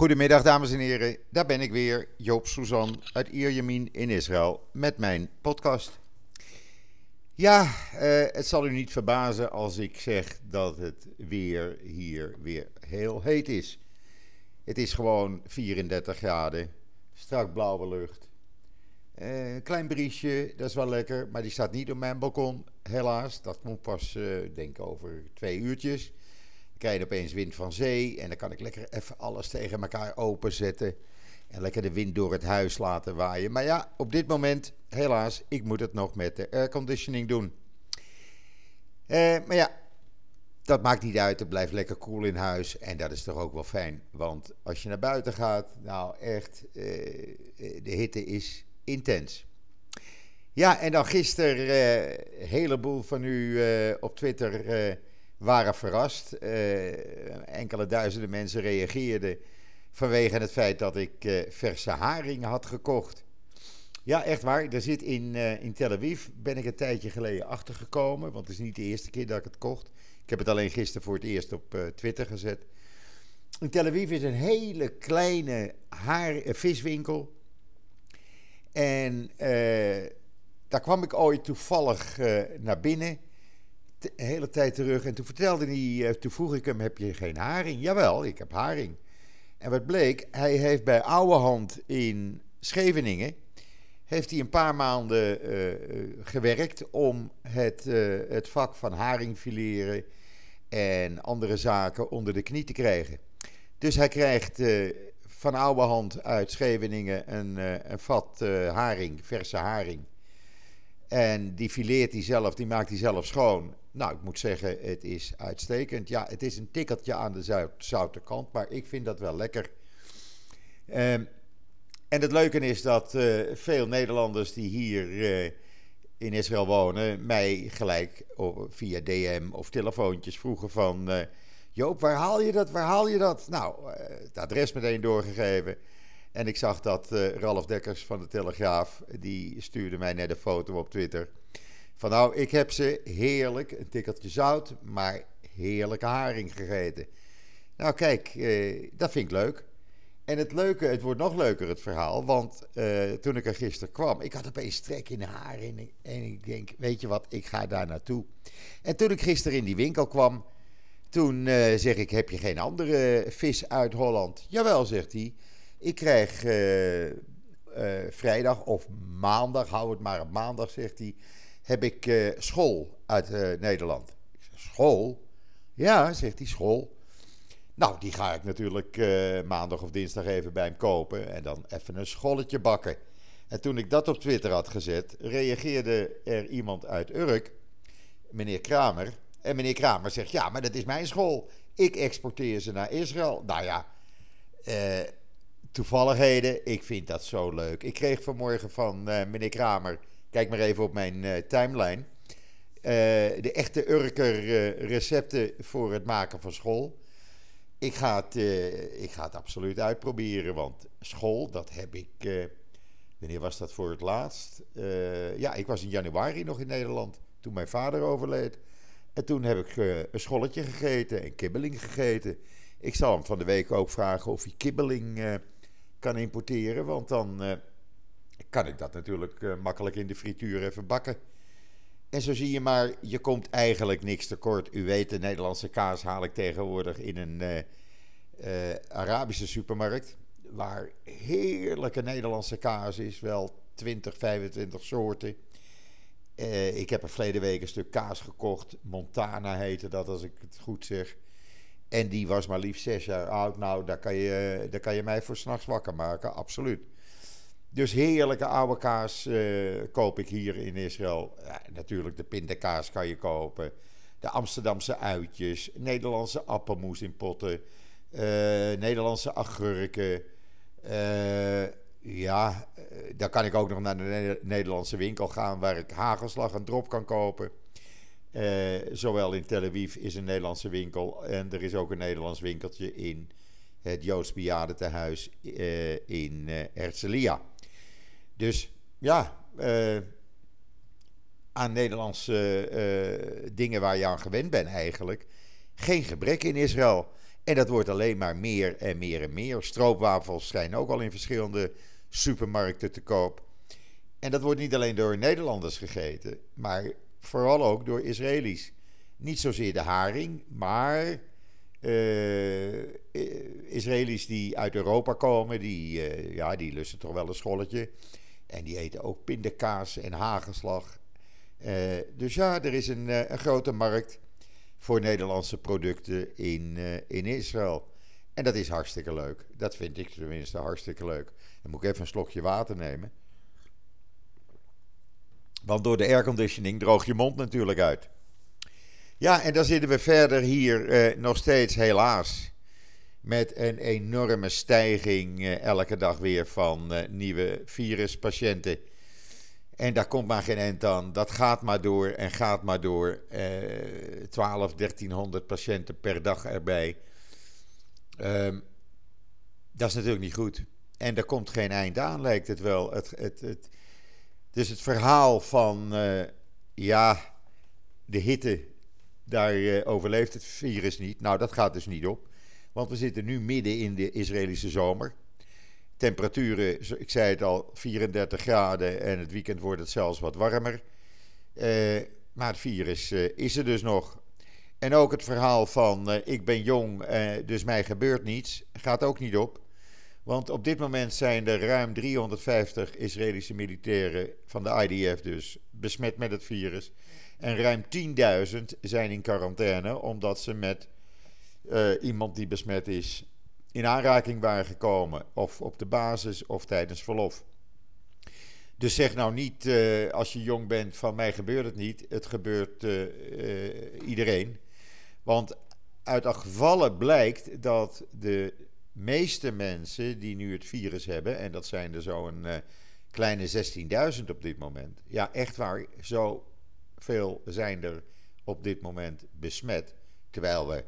Goedemiddag dames en heren, daar ben ik weer, Joop Suzan uit Ierjemien in Israël met mijn podcast. Ja, eh, het zal u niet verbazen als ik zeg dat het weer hier weer heel heet is. Het is gewoon 34 graden, strak blauwe lucht. Eh, een klein briesje, dat is wel lekker, maar die staat niet op mijn balkon, helaas. Dat komt pas, uh, denk over twee uurtjes. Krijg opeens wind van zee en dan kan ik lekker even alles tegen elkaar openzetten. En lekker de wind door het huis laten waaien. Maar ja, op dit moment, helaas, ik moet het nog met de airconditioning doen. Eh, maar ja, dat maakt niet uit. Het blijft lekker koel in huis. En dat is toch ook wel fijn. Want als je naar buiten gaat, nou echt, eh, de hitte is intens. Ja, en dan gisteren, eh, een heleboel van u eh, op Twitter eh, waren verrast. Eh, enkele duizenden mensen reageerden vanwege het feit dat ik eh, verse haring had gekocht. Ja, echt waar. Er zit in, eh, in Tel Aviv, ben ik een tijdje geleden achtergekomen. Want het is niet de eerste keer dat ik het kocht. Ik heb het alleen gisteren voor het eerst op Twitter gezet. In Tel Aviv is een hele kleine haar, viswinkel. En daar kwam ik ooit toevallig naar binnen. Een hele tijd terug. En toen vertelde hij, eh, toen vroeg ik hem: Heb je geen haring? Jawel, ik heb haring. En wat bleek, hij heeft bij Ouwehand in Scheveningen heeft hij een paar maanden eh, gewerkt om het, eh, het vak van haringfileren en andere zaken onder de knie te krijgen. Dus hij krijgt eh, van oude hand uit Scheveningen een, een vat haring, verse haring. En die fileert hij zelf, die maakt hij zelf schoon. Nou, ik moet zeggen, het is uitstekend. Ja, het is een tikkeltje aan de zout, zoute kant, maar ik vind dat wel lekker. Ehm, en het leuke is dat eh, veel Nederlanders die hier eh, in Israël wonen, mij gelijk via DM of telefoontjes vroegen van... eh, Joop, waar haal je dat? Waar haal je dat? Nou, het adres meteen doorgegeven. En ik zag dat eh, Ralf Dekkers van de Telegraaf, die stuurde mij net een foto op Twitter. Van nou, ik heb ze heerlijk, een tikkeltje zout, maar heerlijke haring gegeten. Nou kijk, eh, dat vind ik leuk. En het leuke, het wordt nog leuker het verhaal, want eh, toen ik er gisteren kwam, ik had opeens trek in de haren en en ik denk, weet je wat, ik ga daar naartoe. En toen ik gisteren in die winkel kwam, toen zeg ik, heb je geen andere vis uit Holland? Jawel, zegt hij. Ik krijg eh, eh, vrijdag of maandag, hou het maar maandag, zegt hij, heb ik eh, school uit Nederland. Ik zeg, school? Ja, zegt hij, school. Nou, die ga ik natuurlijk maandag of dinsdag even bij hem kopen en dan even een scholletje bakken. En toen ik dat op Twitter had gezet, reageerde er iemand uit Urk, meneer Kramer. En meneer Kramer zegt, ja, maar dat is mijn school. Ik exporteer ze naar Israël. Nou ja, eh, toevalligheden, ik vind dat zo leuk. Ik kreeg vanmorgen van eh, meneer Kramer, kijk maar even op mijn eh, timeline, eh, de echte Urker recepten voor het maken van school. Ik ga het, ik ga het absoluut uitproberen, want school, dat heb ik. wanneer was dat voor het laatst? Ja, ik was in januari nog in Nederland, toen mijn vader overleed. En toen heb ik een scholletje gegeten en kibbeling gegeten. Ik zal hem van de week ook vragen of hij kibbeling kan importeren, want dan eh, kan ik dat natuurlijk eh, makkelijk in de frituur even bakken. En zo zie je maar, je komt eigenlijk niks tekort. U weet, de Nederlandse kaas haal ik tegenwoordig in een eh, Arabische supermarkt. Waar heerlijke Nederlandse kaas is. Wel 20, 25 soorten. Ik heb er verleden week een stuk kaas gekocht. Montana heette dat, als ik het goed zeg. En die was maar liefst zes jaar oud. Nou, daar kan je, daar kan je mij voor s'nachts wakker maken, absoluut. Dus heerlijke oude kaas eh, koop ik hier in Israël. Ja, natuurlijk, de pindakaas kan je kopen. De Amsterdamse uitjes. Nederlandse appelmoes in potten. eh, Nederlandse agurken. eh, ja, dan kan ik ook nog naar de Ne- Nederlandse winkel gaan... waar ik hagelslag en drop kan kopen. Eh, zowel in Tel Aviv is een Nederlandse winkel... en er is ook een Nederlands winkeltje in het Joods Bejaardentehuis eh in eh Herzliya. Dus ja, aan Nederlandse dingen waar je aan gewend bent eigenlijk. Geen gebrek in Israël. En dat wordt alleen maar meer en meer en meer. Stroopwafels schijnen ook al in verschillende supermarkten te koop. En dat wordt niet alleen door Nederlanders gegeten, maar vooral ook door Israëli's. Niet zozeer de haring, maar uh, Israëli's die uit Europa komen, die, uh, ja, die lusten toch wel een scholletje. En die eten ook pindakaas en hagelslag. Uh, dus ja, er is een, een, grote markt voor Nederlandse producten in, in Israël. En dat is hartstikke leuk. Dat vind ik tenminste hartstikke leuk. Dan moet ik even een slokje water nemen. Want door de airconditioning droog je mond natuurlijk uit. Ja, en dan zitten we verder hier eh, nog steeds helaas met een enorme stijging eh, elke dag weer van eh, nieuwe viruspatiënten. En daar komt maar geen eind aan. Dat gaat maar door en gaat maar door. Eh, 12, 1300 patiënten per dag erbij. Um, dat is natuurlijk niet goed. En er komt geen eind aan, lijkt het wel. Het, het, het, dus het verhaal van, uh, ja, de hitte, daar uh, overleeft het virus niet. Nou, dat gaat dus niet op. Want we zitten nu midden in de Israëlische zomer. Temperaturen, ik zei het al, 34 graden en het weekend wordt het zelfs wat warmer. Uh, maar het virus is er dus nog. En ook het verhaal van ik ben jong, dus mij gebeurt niets, gaat ook niet op. Want op dit moment zijn er ruim 350 Israëlische militairen van de IDF dus besmet met het virus. En ruim 10.000 zijn in quarantaine omdat ze met uh, iemand die besmet is in aanraking waren gekomen. Of op de basis of tijdens verlof. Dus zeg nou niet uh, als je jong bent van mij gebeurt het niet. Het gebeurt uh, iedereen. Want uit gevallen blijkt dat de meeste mensen die nu het virus hebben, en dat zijn er zo'n uh, kleine 16.000 op dit moment. Ja, echt waar, zo veel zijn er op dit moment besmet. Terwijl we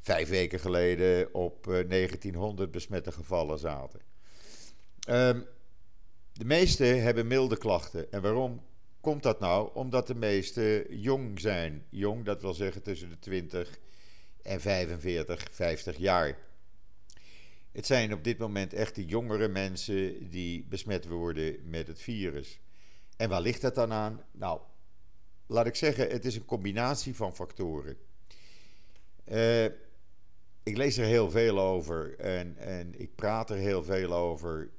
vijf weken geleden op uh, eh, 1900 besmette gevallen zaten. Um, de meeste hebben milde klachten. En waarom komt dat nou? Omdat de meeste jong zijn. Jong, dat wil zeggen tussen de 20 en 45, 50 jaar. Het zijn op dit moment echt de jongere mensen die besmet worden met het virus. En waar ligt dat dan aan? Nou, laat ik zeggen, het is een combinatie van factoren. Uh, ik lees er heel veel over en, en ik praat er heel veel over.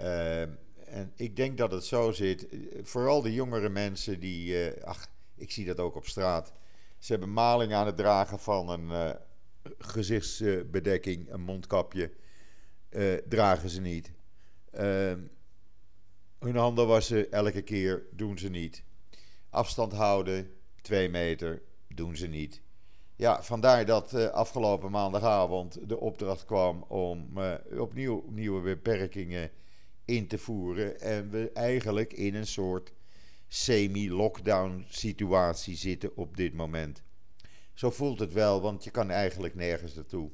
Uh, en ik denk dat het zo zit. Vooral de jongere mensen die, uh, ach, ik zie dat ook op straat. Ze hebben maling aan het dragen van een gezichtsbedekking, een mondkapje, uh, dragen ze niet. Uh, hun handen wassen elke keer, doen ze niet. Afstand houden, twee meter, doen ze niet. Ja, vandaar dat uh, afgelopen maandagavond de opdracht kwam om uh, opnieuw nieuwe beperkingen in te voeren. En we eigenlijk in een soort semi-lockdown situatie zitten op dit moment. Zo voelt het wel, want je kan eigenlijk nergens naartoe.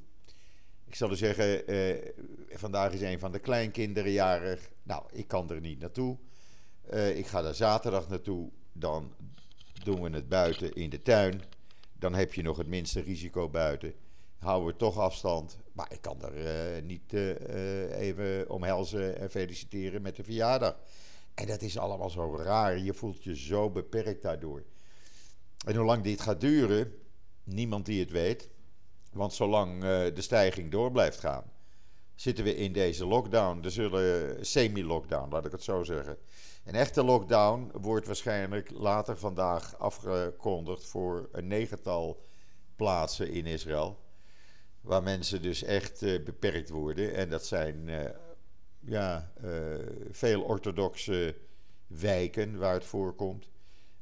Ik zal u zeggen, eh, vandaag is een van de kleinkinderen jarig. Nou, ik kan er niet naartoe. Uh, ik ga daar zaterdag naartoe. Dan doen we het buiten in de tuin. Dan heb je nog het minste risico buiten. Houden we toch afstand. Maar ik kan er uh, niet uh, even omhelzen en feliciteren met de verjaardag. En dat is allemaal zo raar. Je voelt je zo beperkt daardoor. En hoe lang dit gaat duren, niemand die het weet. Want zolang uh, de stijging door blijft gaan, zitten we in deze lockdown. Er zullen semi-lockdown, laat ik het zo zeggen. Een echte lockdown wordt waarschijnlijk later vandaag afgekondigd voor een negental plaatsen in Israël. Waar mensen dus echt uh, beperkt worden. En dat zijn uh, ja, veel orthodoxe wijken waar het voorkomt.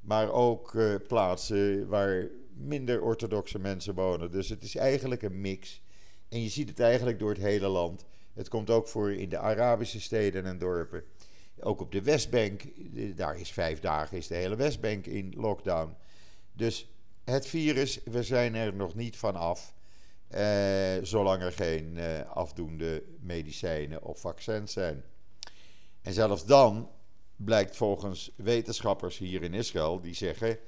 Maar ook plaatsen waar minder orthodoxe mensen wonen. Dus het is eigenlijk een mix. En je ziet het eigenlijk door het hele land. Het komt ook voor in de Arabische steden en dorpen. Ook op de Westbank, daar is vijf dagen, is de hele Westbank in lockdown. Dus het virus, we zijn er nog niet van af. Eh, zolang er geen eh, afdoende medicijnen of vaccins zijn. En zelfs dan blijkt volgens wetenschappers hier in Israël, die zeggen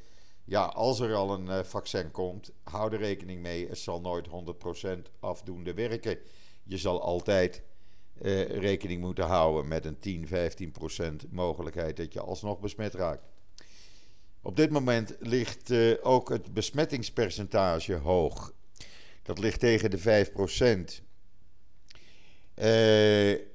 Ja, als er al een uh, vaccin komt, hou er rekening mee. Het zal nooit 100% afdoende werken. Je zal altijd uh, rekening moeten houden met een 10, 15% mogelijkheid dat je alsnog besmet raakt. Op dit moment ligt uh, ook het besmettingspercentage hoog. Dat ligt tegen de 5%. Uh,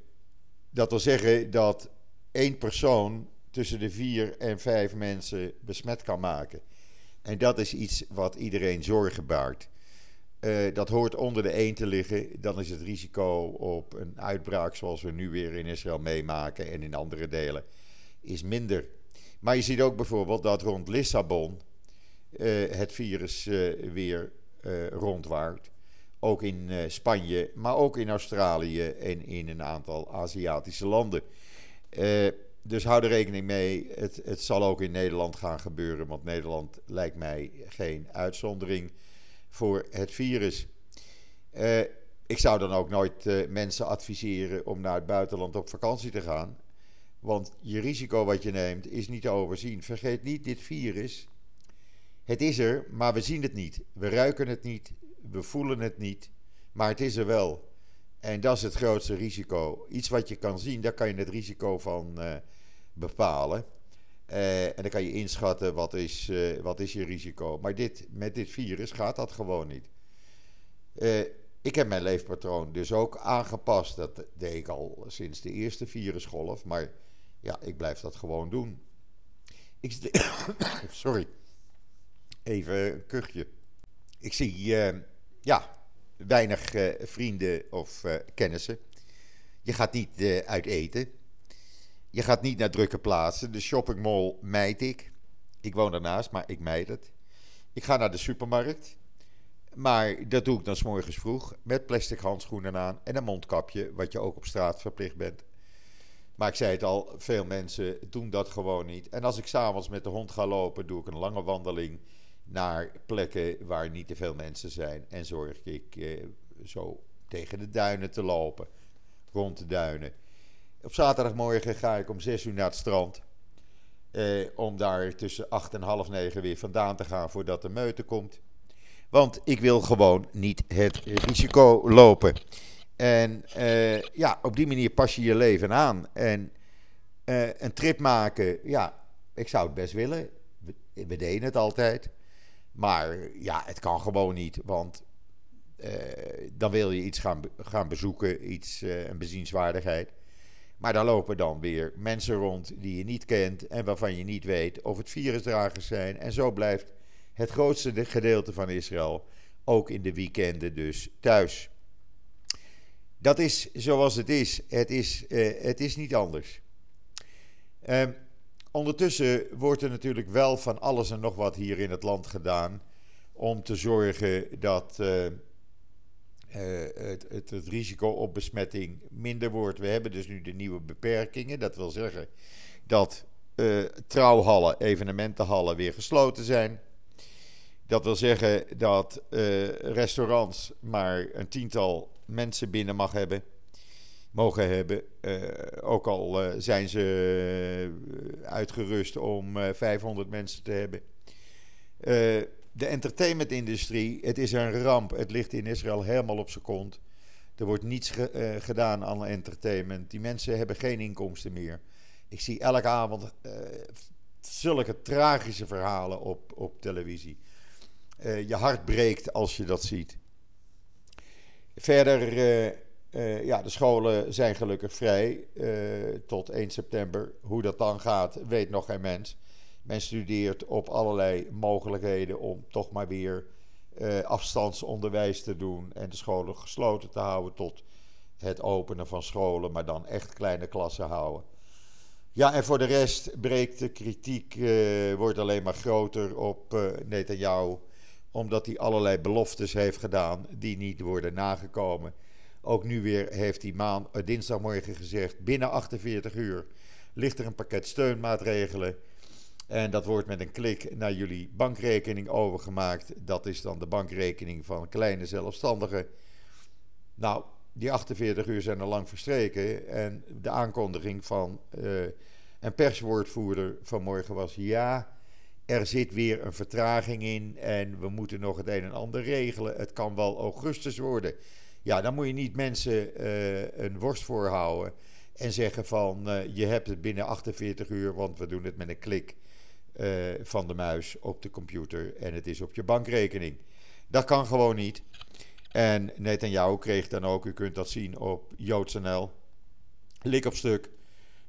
dat wil zeggen dat één persoon tussen de vier en vijf mensen besmet kan maken. En dat is iets wat iedereen zorgen baart. Uh, dat hoort onder de 1 te liggen. Dan is het risico op een uitbraak zoals we nu weer in Israël meemaken en in andere delen, is minder. Maar je ziet ook bijvoorbeeld dat rond Lissabon uh, het virus uh, weer rondwaart. Ook in Spanje, maar ook in Australië en in een aantal Aziatische landen. Dus hou er rekening mee. Het, het zal ook in Nederland gaan gebeuren, want Nederland lijkt mij geen uitzondering voor het virus. Uh, ik zou dan ook nooit uh, mensen adviseren om naar het buitenland op vakantie te gaan. Want je risico wat je neemt is niet te overzien. Vergeet niet, dit virus, het is er, maar we zien het niet. We ruiken het niet, we voelen het niet, maar het is er wel. En dat is het grootste risico. Iets wat je kan zien, daar kan je het risico van uh, bepalen. Uh, en dan kan je inschatten wat is, uh, wat is je risico. Maar dit, met dit virus gaat dat gewoon niet. Ik heb mijn leefpatroon dus ook aangepast. Dat deed ik al sinds de eerste virusgolf. Maar ja, ik blijf dat gewoon doen. Ik, sorry. Even een kuchje. Ik zie ja, weinig vrienden of kennissen. Je gaat niet uit eten. Je gaat niet naar drukke plaatsen. De shoppingmall mijd ik. Ik woon ernaast, maar ik mijd het. Ik ga naar de supermarkt. Maar dat doe ik dan s morgens vroeg. Met plastic handschoenen aan en een mondkapje, wat je ook op straat verplicht bent. Maar ik zei het al, veel mensen doen dat gewoon niet. En als ik s'avonds met de hond ga lopen, doe ik een lange wandeling naar plekken waar niet te veel mensen zijn. En zorg ik eh, zo tegen de duinen te lopen, rond de duinen. Op zaterdagmorgen ga ik om 6 uur naar het strand. Eh, om daar tussen 8 en half 9 weer vandaan te gaan voordat de meute komt. Want ik wil gewoon niet het risico lopen. En eh, ja, op die manier pas je je leven aan. En uh, een trip maken, ja, ik zou het best willen. We deden het altijd. Maar ja, het kan gewoon niet. Want uh, dan wil je iets gaan, gaan bezoeken, iets, een bezienswaardigheid. Maar daar lopen dan weer mensen rond die je niet kent en waarvan je niet weet of het virusdragers zijn. En zo blijft het grootste gedeelte van Israël ook in de weekenden dus thuis. Dat is zoals het is. Het is, uh, het is niet anders. Uh, ondertussen wordt er natuurlijk wel van alles en nog wat hier in het land gedaan om te zorgen dat uh, uh, het, het, risico op besmetting minder wordt. We hebben dus nu de nieuwe beperkingen. Dat wil zeggen dat uh, trouwhallen, evenementenhallen weer gesloten zijn. Dat wil zeggen dat restaurants maar een tiental mensen binnen mag hebben, mogen hebben. ook al zijn ze uitgerust om 500 mensen te hebben de entertainmentindustrie, het is een ramp. Het ligt in Israël helemaal op zijn kont. Er wordt niets ge, gedaan aan entertainment. Die mensen hebben geen inkomsten meer. Ik zie elke avond zulke tragische verhalen op, op televisie. Uh, je hart breekt als je dat ziet. Verder, ja, de scholen zijn gelukkig vrij tot 1 september. Hoe dat dan gaat, weet nog geen mens. Men studeert op allerlei mogelijkheden om toch maar weer uh, afstandsonderwijs te doen en de scholen gesloten te houden tot het openen van scholen, maar dan echt kleine klassen houden. Ja, en voor de rest breekt de kritiek, wordt alleen maar groter op uh, Netanyahu, omdat hij allerlei beloftes heeft gedaan die niet worden nagekomen. Ook nu weer heeft hij maan, dinsdagmorgen gezegd, binnen 48 uur ligt er een pakket steunmaatregelen en dat wordt met een klik naar jullie bankrekening overgemaakt. Dat is dan de bankrekening van kleine zelfstandigen. Nou, die 48 uur zijn al lang verstreken. En de aankondiging van uh, een perswoordvoerder vanmorgen was: ja, er zit weer een vertraging in en we moeten nog het een en ander regelen. Het kan wel augustus worden. Ja, dan moet je niet mensen uh, een worst voorhouden en zeggen van uh, je hebt het binnen 48 uur, want we doen het met een klik uh, van de muis op de computer en het is op je bankrekening. Dat kan gewoon niet. En Netanyahu kreeg dan ook, u kunt dat zien op JoodsNL, lik op stuk.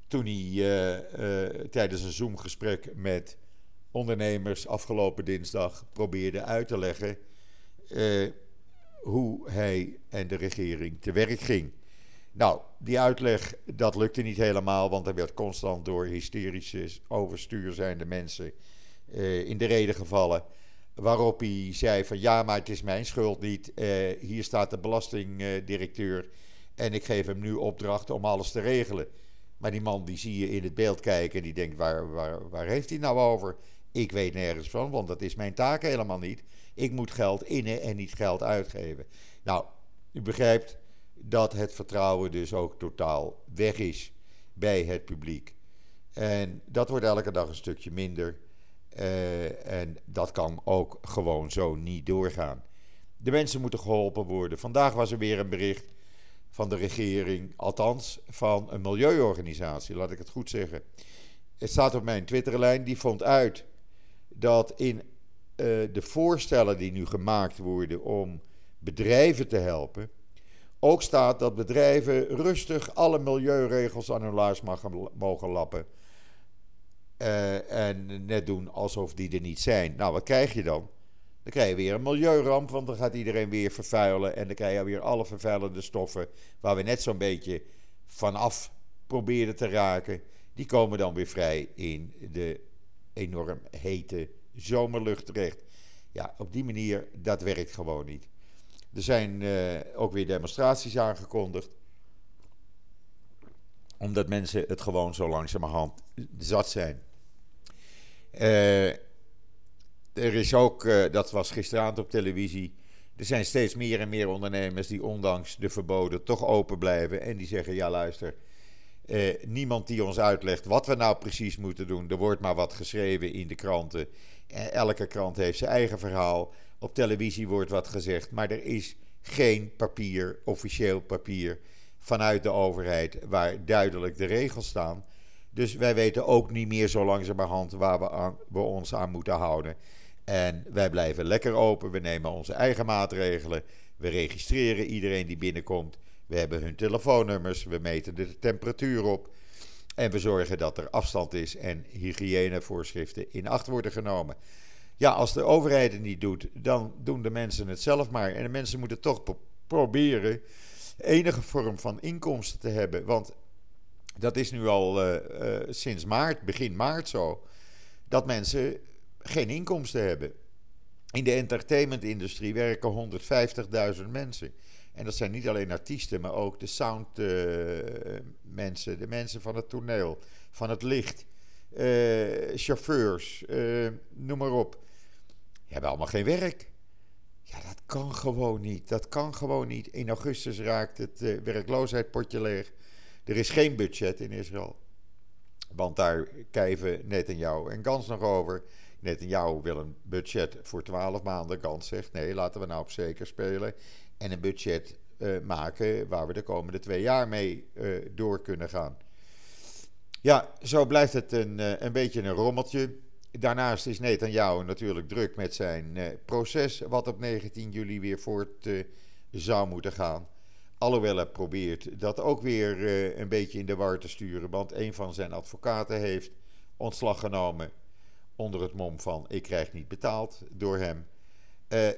Toen hij tijdens een Zoom-gesprek met ondernemers afgelopen dinsdag probeerde uit te leggen hoe hij en de regering te werk ging. Nou, die uitleg, dat lukte niet helemaal, want er werd constant door hysterische, overstuur zijnde mensen in de reden gevallen. Waarop hij zei van ja, maar het is mijn schuld niet. Uh, hier staat de belastingdirecteur en ik geef hem nu opdracht om alles te regelen. Maar die man die zie je in het beeld kijken en die denkt waar, waar, waar heeft hij nou over? Ik weet nergens van, want dat is mijn taak helemaal niet. Ik moet geld innen en niet geld uitgeven. Nou, u begrijpt dat het vertrouwen dus ook totaal weg is bij het publiek. En dat wordt elke dag een stukje minder. Uh, en dat kan ook gewoon zo niet doorgaan. De mensen moeten geholpen worden. Vandaag was er weer een bericht van de regering, althans van een milieuorganisatie, laat ik het goed zeggen. Het staat op mijn Twitterlijn, die vond uit dat in de voorstellen die nu gemaakt worden om bedrijven te helpen, ook staat dat bedrijven rustig alle milieuregels aan hun laars mogen lappen. Uh, en net doen alsof die er niet zijn. Nou, wat krijg je dan? Dan krijg je weer een milieuramp, want dan gaat iedereen weer vervuilen. En dan krijg je weer alle vervuilende stoffen waar we net zo'n beetje vanaf proberen te raken. Die komen dan weer vrij in de enorm hete zomerlucht terecht. Ja, op die manier, dat werkt gewoon niet. Er zijn uh, ook weer demonstraties aangekondigd. Omdat mensen het gewoon zo langzamerhand zat zijn. Uh, er is ook, uh, dat was gisteravond op televisie. Er zijn steeds meer en meer ondernemers die ondanks de verboden toch open blijven. En die zeggen: ja, luister. Niemand die ons uitlegt wat we nou precies moeten doen. Er wordt maar wat geschreven in de kranten. Elke krant heeft zijn eigen verhaal. Op televisie wordt wat gezegd. Maar er is geen papier, officieel papier, vanuit de overheid waar duidelijk de regels staan. Dus wij weten ook niet meer zo langzamerhand waar we, aan, we ons aan moeten houden. En wij blijven lekker open. We nemen onze eigen maatregelen. We registreren iedereen die binnenkomt. We hebben hun telefoonnummers. We meten de temperatuur op. En we zorgen dat er afstand is en hygiënevoorschriften in acht worden genomen. Ja, als de overheid het niet doet, dan doen de mensen het zelf maar. En de mensen moeten toch proberen enige vorm van inkomsten te hebben. Want dat is nu al uh, uh, sinds maart, begin maart zo, dat mensen geen inkomsten hebben. In de entertainmentindustrie werken 150.000 mensen. En dat zijn niet alleen artiesten, maar ook de soundmensen, uh, de mensen van het toneel, van het licht, chauffeurs, noem maar op. Die hebben allemaal geen werk. Ja, dat kan gewoon niet. Dat kan gewoon niet. In augustus raakt het werkloosheidpotje leeg. Er is geen budget in Israël. Want daar kijven jou en Gans nog over. jou wil een budget voor 12 maanden. Gans zegt nee, laten we nou op zeker spelen. En een budget uh, maken waar we de komende twee jaar mee uh, door kunnen gaan. Ja, zo blijft het een, uh, een beetje een rommeltje. Daarnaast is Netanyahu natuurlijk druk met zijn proces, wat op 19 juli weer voort zou moeten gaan. Alhoewel hij probeert dat ook weer een beetje in de war te sturen. Want een van zijn advocaten heeft ontslag genomen onder het mom van ik krijg niet betaald door hem.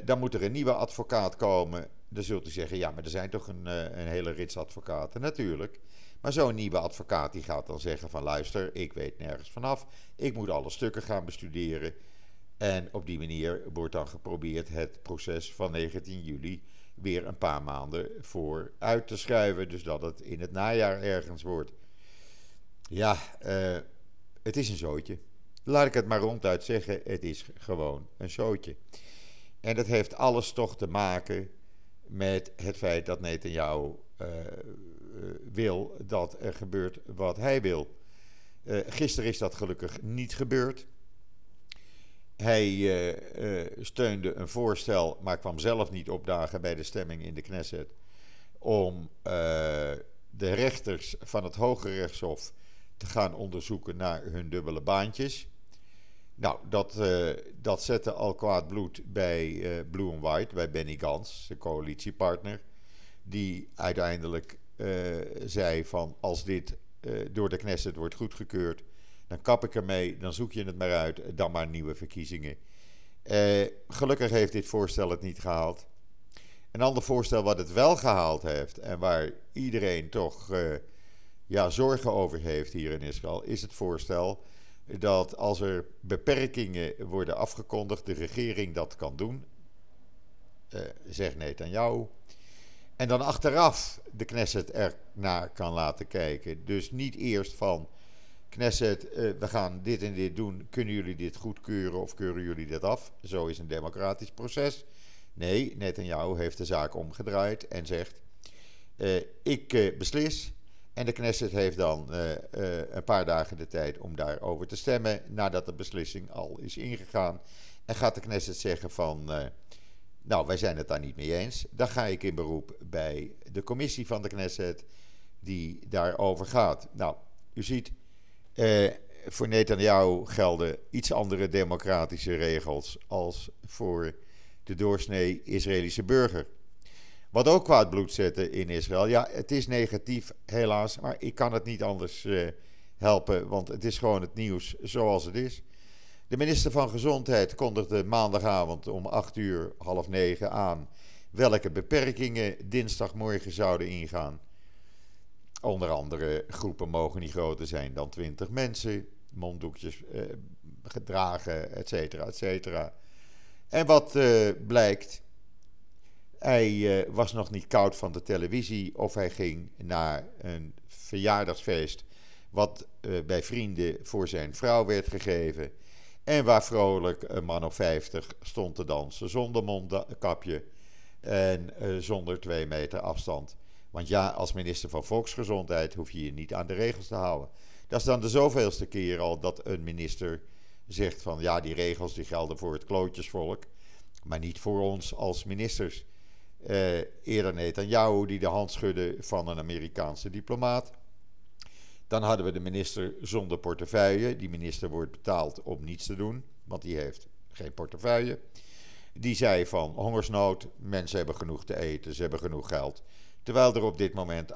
Dan moet er een nieuwe advocaat komen. Dan zult u zeggen, ja, maar er zijn toch een, uh, een hele rits advocaten. Natuurlijk. Maar zo'n nieuwe advocaat die gaat dan zeggen van luister, ik weet nergens vanaf. Ik moet alle stukken gaan bestuderen. En op die manier wordt dan geprobeerd het proces van 19 juli weer een paar maanden voor uit te schuiven. Dus dat het in het najaar ergens wordt. Ja, uh, het is een zootje. Laat ik het maar ronduit zeggen, het is gewoon een zootje. En dat heeft alles toch te maken met het feit dat Netanyahu uh, wil dat er gebeurt wat hij wil. Uh, gisteren is dat gelukkig niet gebeurd. Hij steunde een voorstel, maar kwam zelf niet opdagen bij de stemming in de Knesset. Om de rechters van het Hoge Rechtshof te gaan onderzoeken naar hun dubbele baantjes. Nou, dat, uh, dat zette al kwaad bloed bij uh, Blue and White, bij Benny Gans, zijn coalitiepartner. Die uiteindelijk uh, zei van als dit door de Knesset wordt goedgekeurd, dan kap ik ermee, dan zoek je het maar uit, dan maar nieuwe verkiezingen. gelukkig heeft dit voorstel het niet gehaald. Een ander voorstel wat het wel gehaald heeft en waar iedereen toch ja, zorgen over heeft hier in Israël, is het voorstel dat als er beperkingen worden afgekondigd, de regering dat kan doen. Uh, zeg nee aan jou. En dan achteraf de Knesset er naar kan laten kijken. Dus niet eerst van Knesset, uh, we gaan dit en dit doen. Kunnen jullie dit goedkeuren of keuren jullie dit af? Zo is een democratisch proces. Nee, Netanyahu heeft de zaak omgedraaid en zegt: uh, Ik beslis. En de Knesset heeft dan uh, uh, een paar dagen de tijd om daarover te stemmen, nadat de beslissing al is ingegaan. En gaat de Knesset zeggen van, uh, nou, wij zijn het daar niet mee eens. Dan ga ik in beroep bij de commissie van de Knesset die daarover gaat. Nou, u ziet, voor Netanyahu gelden iets andere democratische regels als voor de doorsnee Israëlische burger. Wat ook kwaad bloed zette in Israël. Ja, het is negatief, helaas. Maar ik kan het niet anders uh, helpen, want het is gewoon het nieuws zoals het is. De minister van Gezondheid kondigde maandagavond om 8 uur, half 9 aan. welke beperkingen dinsdagmorgen zouden ingaan. Onder andere groepen mogen niet groter zijn dan 20 mensen, monddoekjes eh, gedragen, et cetera, et cetera. En wat uh, blijkt, hij uh, was nog niet koud van de televisie of hij ging naar een verjaardagsfeest wat uh, bij vrienden voor zijn vrouw werd gegeven. En waar vrolijk een man of 50 stond te dansen zonder mondkapje en uh, zonder twee meter afstand. Want ja, als minister van Volksgezondheid hoef je je niet aan de regels te houden. Dat is dan de zoveelste keer al dat een minister zegt van ja, die regels die gelden voor het klootjesvolk, maar niet voor ons als ministers. Uh, eerder Netanyahu die de hand schudde van een Amerikaanse diplomaat. Dan hadden we de minister zonder portefeuille. Die minister wordt betaald om niets te doen, want die heeft geen portefeuille. Die zei van hongersnood, mensen hebben genoeg te eten, ze hebben genoeg geld. Terwijl er op dit moment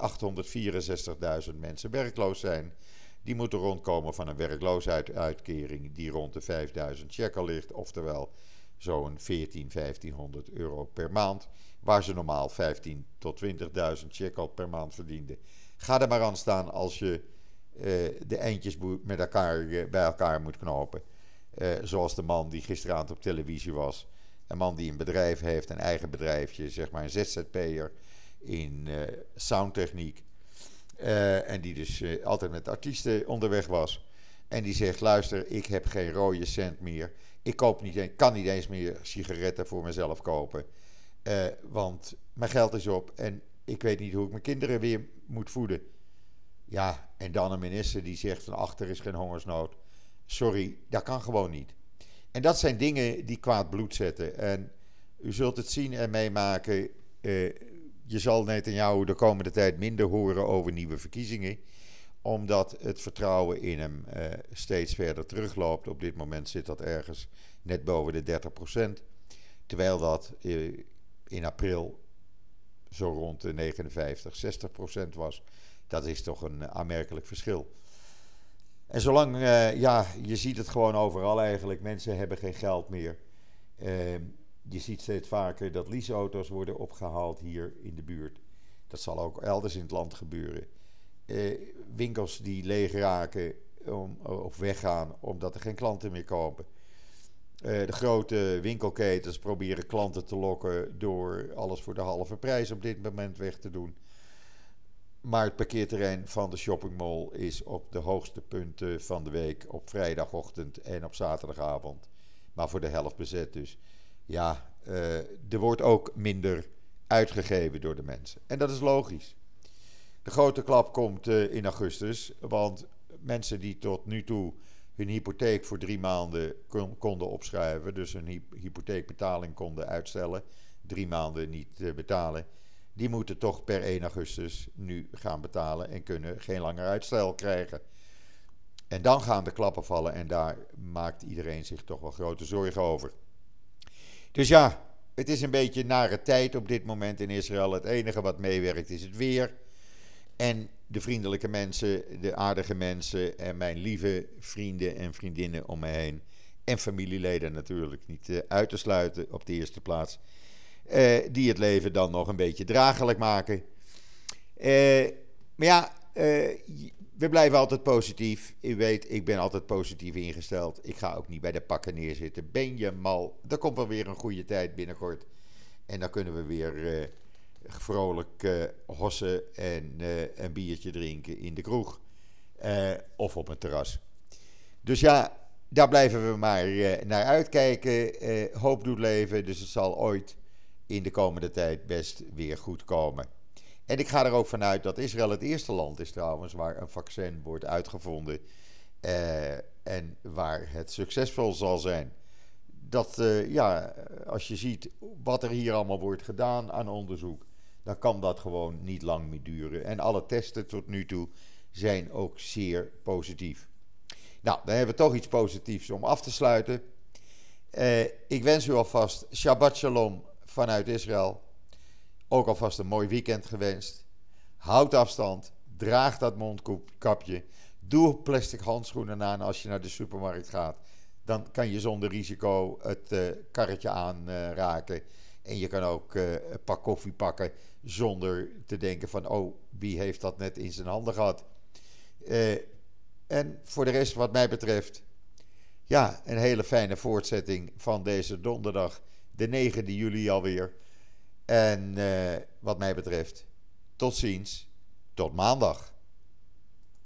864.000 mensen werkloos zijn. Die moeten rondkomen van een werkloosheidsuitkering die rond de 5000 shekel ligt, oftewel zo'n 14, 1500 euro per maand. Waar ze normaal 15 tot 20.000 shekel per maand verdienden. Ga er maar aan staan als je uh, de eindjes met elkaar, uh, bij elkaar moet knopen. Uh, zoals de man die gisteravond op televisie was. Een man die een bedrijf heeft, een eigen bedrijfje, zeg maar een ZZP'er in soundtechniek. en die dus altijd met artiesten onderweg was. En die zegt: Luister, ik heb geen rode cent meer. Ik koop niet, kan niet eens meer sigaretten voor mezelf kopen. Uh, want mijn geld is op en ik weet niet hoe ik mijn kinderen weer moet voeden. Ja, en dan een minister die zegt van achter is geen hongersnood. Sorry, dat kan gewoon niet. En dat zijn dingen die kwaad bloed zetten. En u zult het zien en meemaken. Uh, je zal jou de komende tijd minder horen over nieuwe verkiezingen. Omdat het vertrouwen in hem uh, steeds verder terugloopt. Op dit moment zit dat ergens net boven de 30%. Terwijl dat uh, in april zo rond de 59, 60 procent was. Dat is toch een aanmerkelijk verschil. En zolang, ja, je ziet het gewoon overal eigenlijk. Mensen hebben geen geld meer. Uh, je ziet steeds vaker dat leaseauto's worden opgehaald hier in de buurt. Dat zal ook elders in het land gebeuren. Uh, winkels die leeg raken om, of weggaan omdat er geen klanten meer kopen. Eh, de grote winkelketens proberen klanten te lokken door alles voor de halve prijs op dit moment weg te doen. Maar het parkeerterrein van de shoppingmall is op de hoogste punten van de week op vrijdagochtend en op zaterdagavond. Maar voor de helft bezet dus. Ja, uh, er wordt ook minder uitgegeven door de mensen. En dat is logisch. De grote klap komt uh, in augustus, want mensen die tot nu toe hun hypotheek voor drie maanden konden opschrijven. Dus hun hypotheekbetaling konden uitstellen. Drie maanden niet eh, betalen. Die moeten toch per 1 augustus nu gaan betalen en kunnen geen langer uitstel krijgen. En dan gaan de klappen vallen en daar maakt iedereen zich toch wel grote zorgen over. Dus ja, het is een beetje nare tijd op dit moment in Israël. Het enige wat meewerkt is het weer. En de vriendelijke mensen, de aardige mensen en mijn lieve vrienden en vriendinnen om me heen. En familieleden natuurlijk niet uh, uit te sluiten op de eerste plaats. Uh, die het leven dan nog een beetje draaglijk maken. Uh, maar ja, we blijven altijd positief. U weet, ik ben altijd positief ingesteld. Ik ga ook niet bij de pakken neerzitten. Ben je mal? Er komt wel weer een goede tijd binnenkort. En dan kunnen we weer vrolijk uh, hossen en uh, een biertje drinken in de kroeg. of op een terras. Dus ja, daar blijven we maar naar uitkijken. hoop doet leven, dus het zal ooit in de komende tijd best weer goed komen. En ik ga er ook vanuit dat Israël het eerste land is trouwens waar een vaccin wordt uitgevonden en waar het succesvol zal zijn. Dat, ja, als je ziet wat er hier allemaal wordt gedaan aan onderzoek, dan kan dat gewoon niet lang meer duren. En alle testen tot nu toe zijn ook zeer positief. Nou, dan hebben we toch iets positiefs om af te sluiten. Uh, ik wens u alvast Shabbat Shalom vanuit Israël. Ook alvast een mooi weekend gewenst. Houd afstand. Draag dat mondkapje. Doe plastic handschoenen aan als je naar de supermarkt gaat. Dan kan je zonder risico het uh, karretje aanraken. En je kan ook uh, een pak koffie pakken zonder te denken van... oh, wie heeft dat net in zijn handen gehad? Eh, en voor de rest, wat mij betreft... ja, een hele fijne voortzetting van deze donderdag... de 9e juli alweer... En uh, wat mij betreft, tot ziens, tot maandag.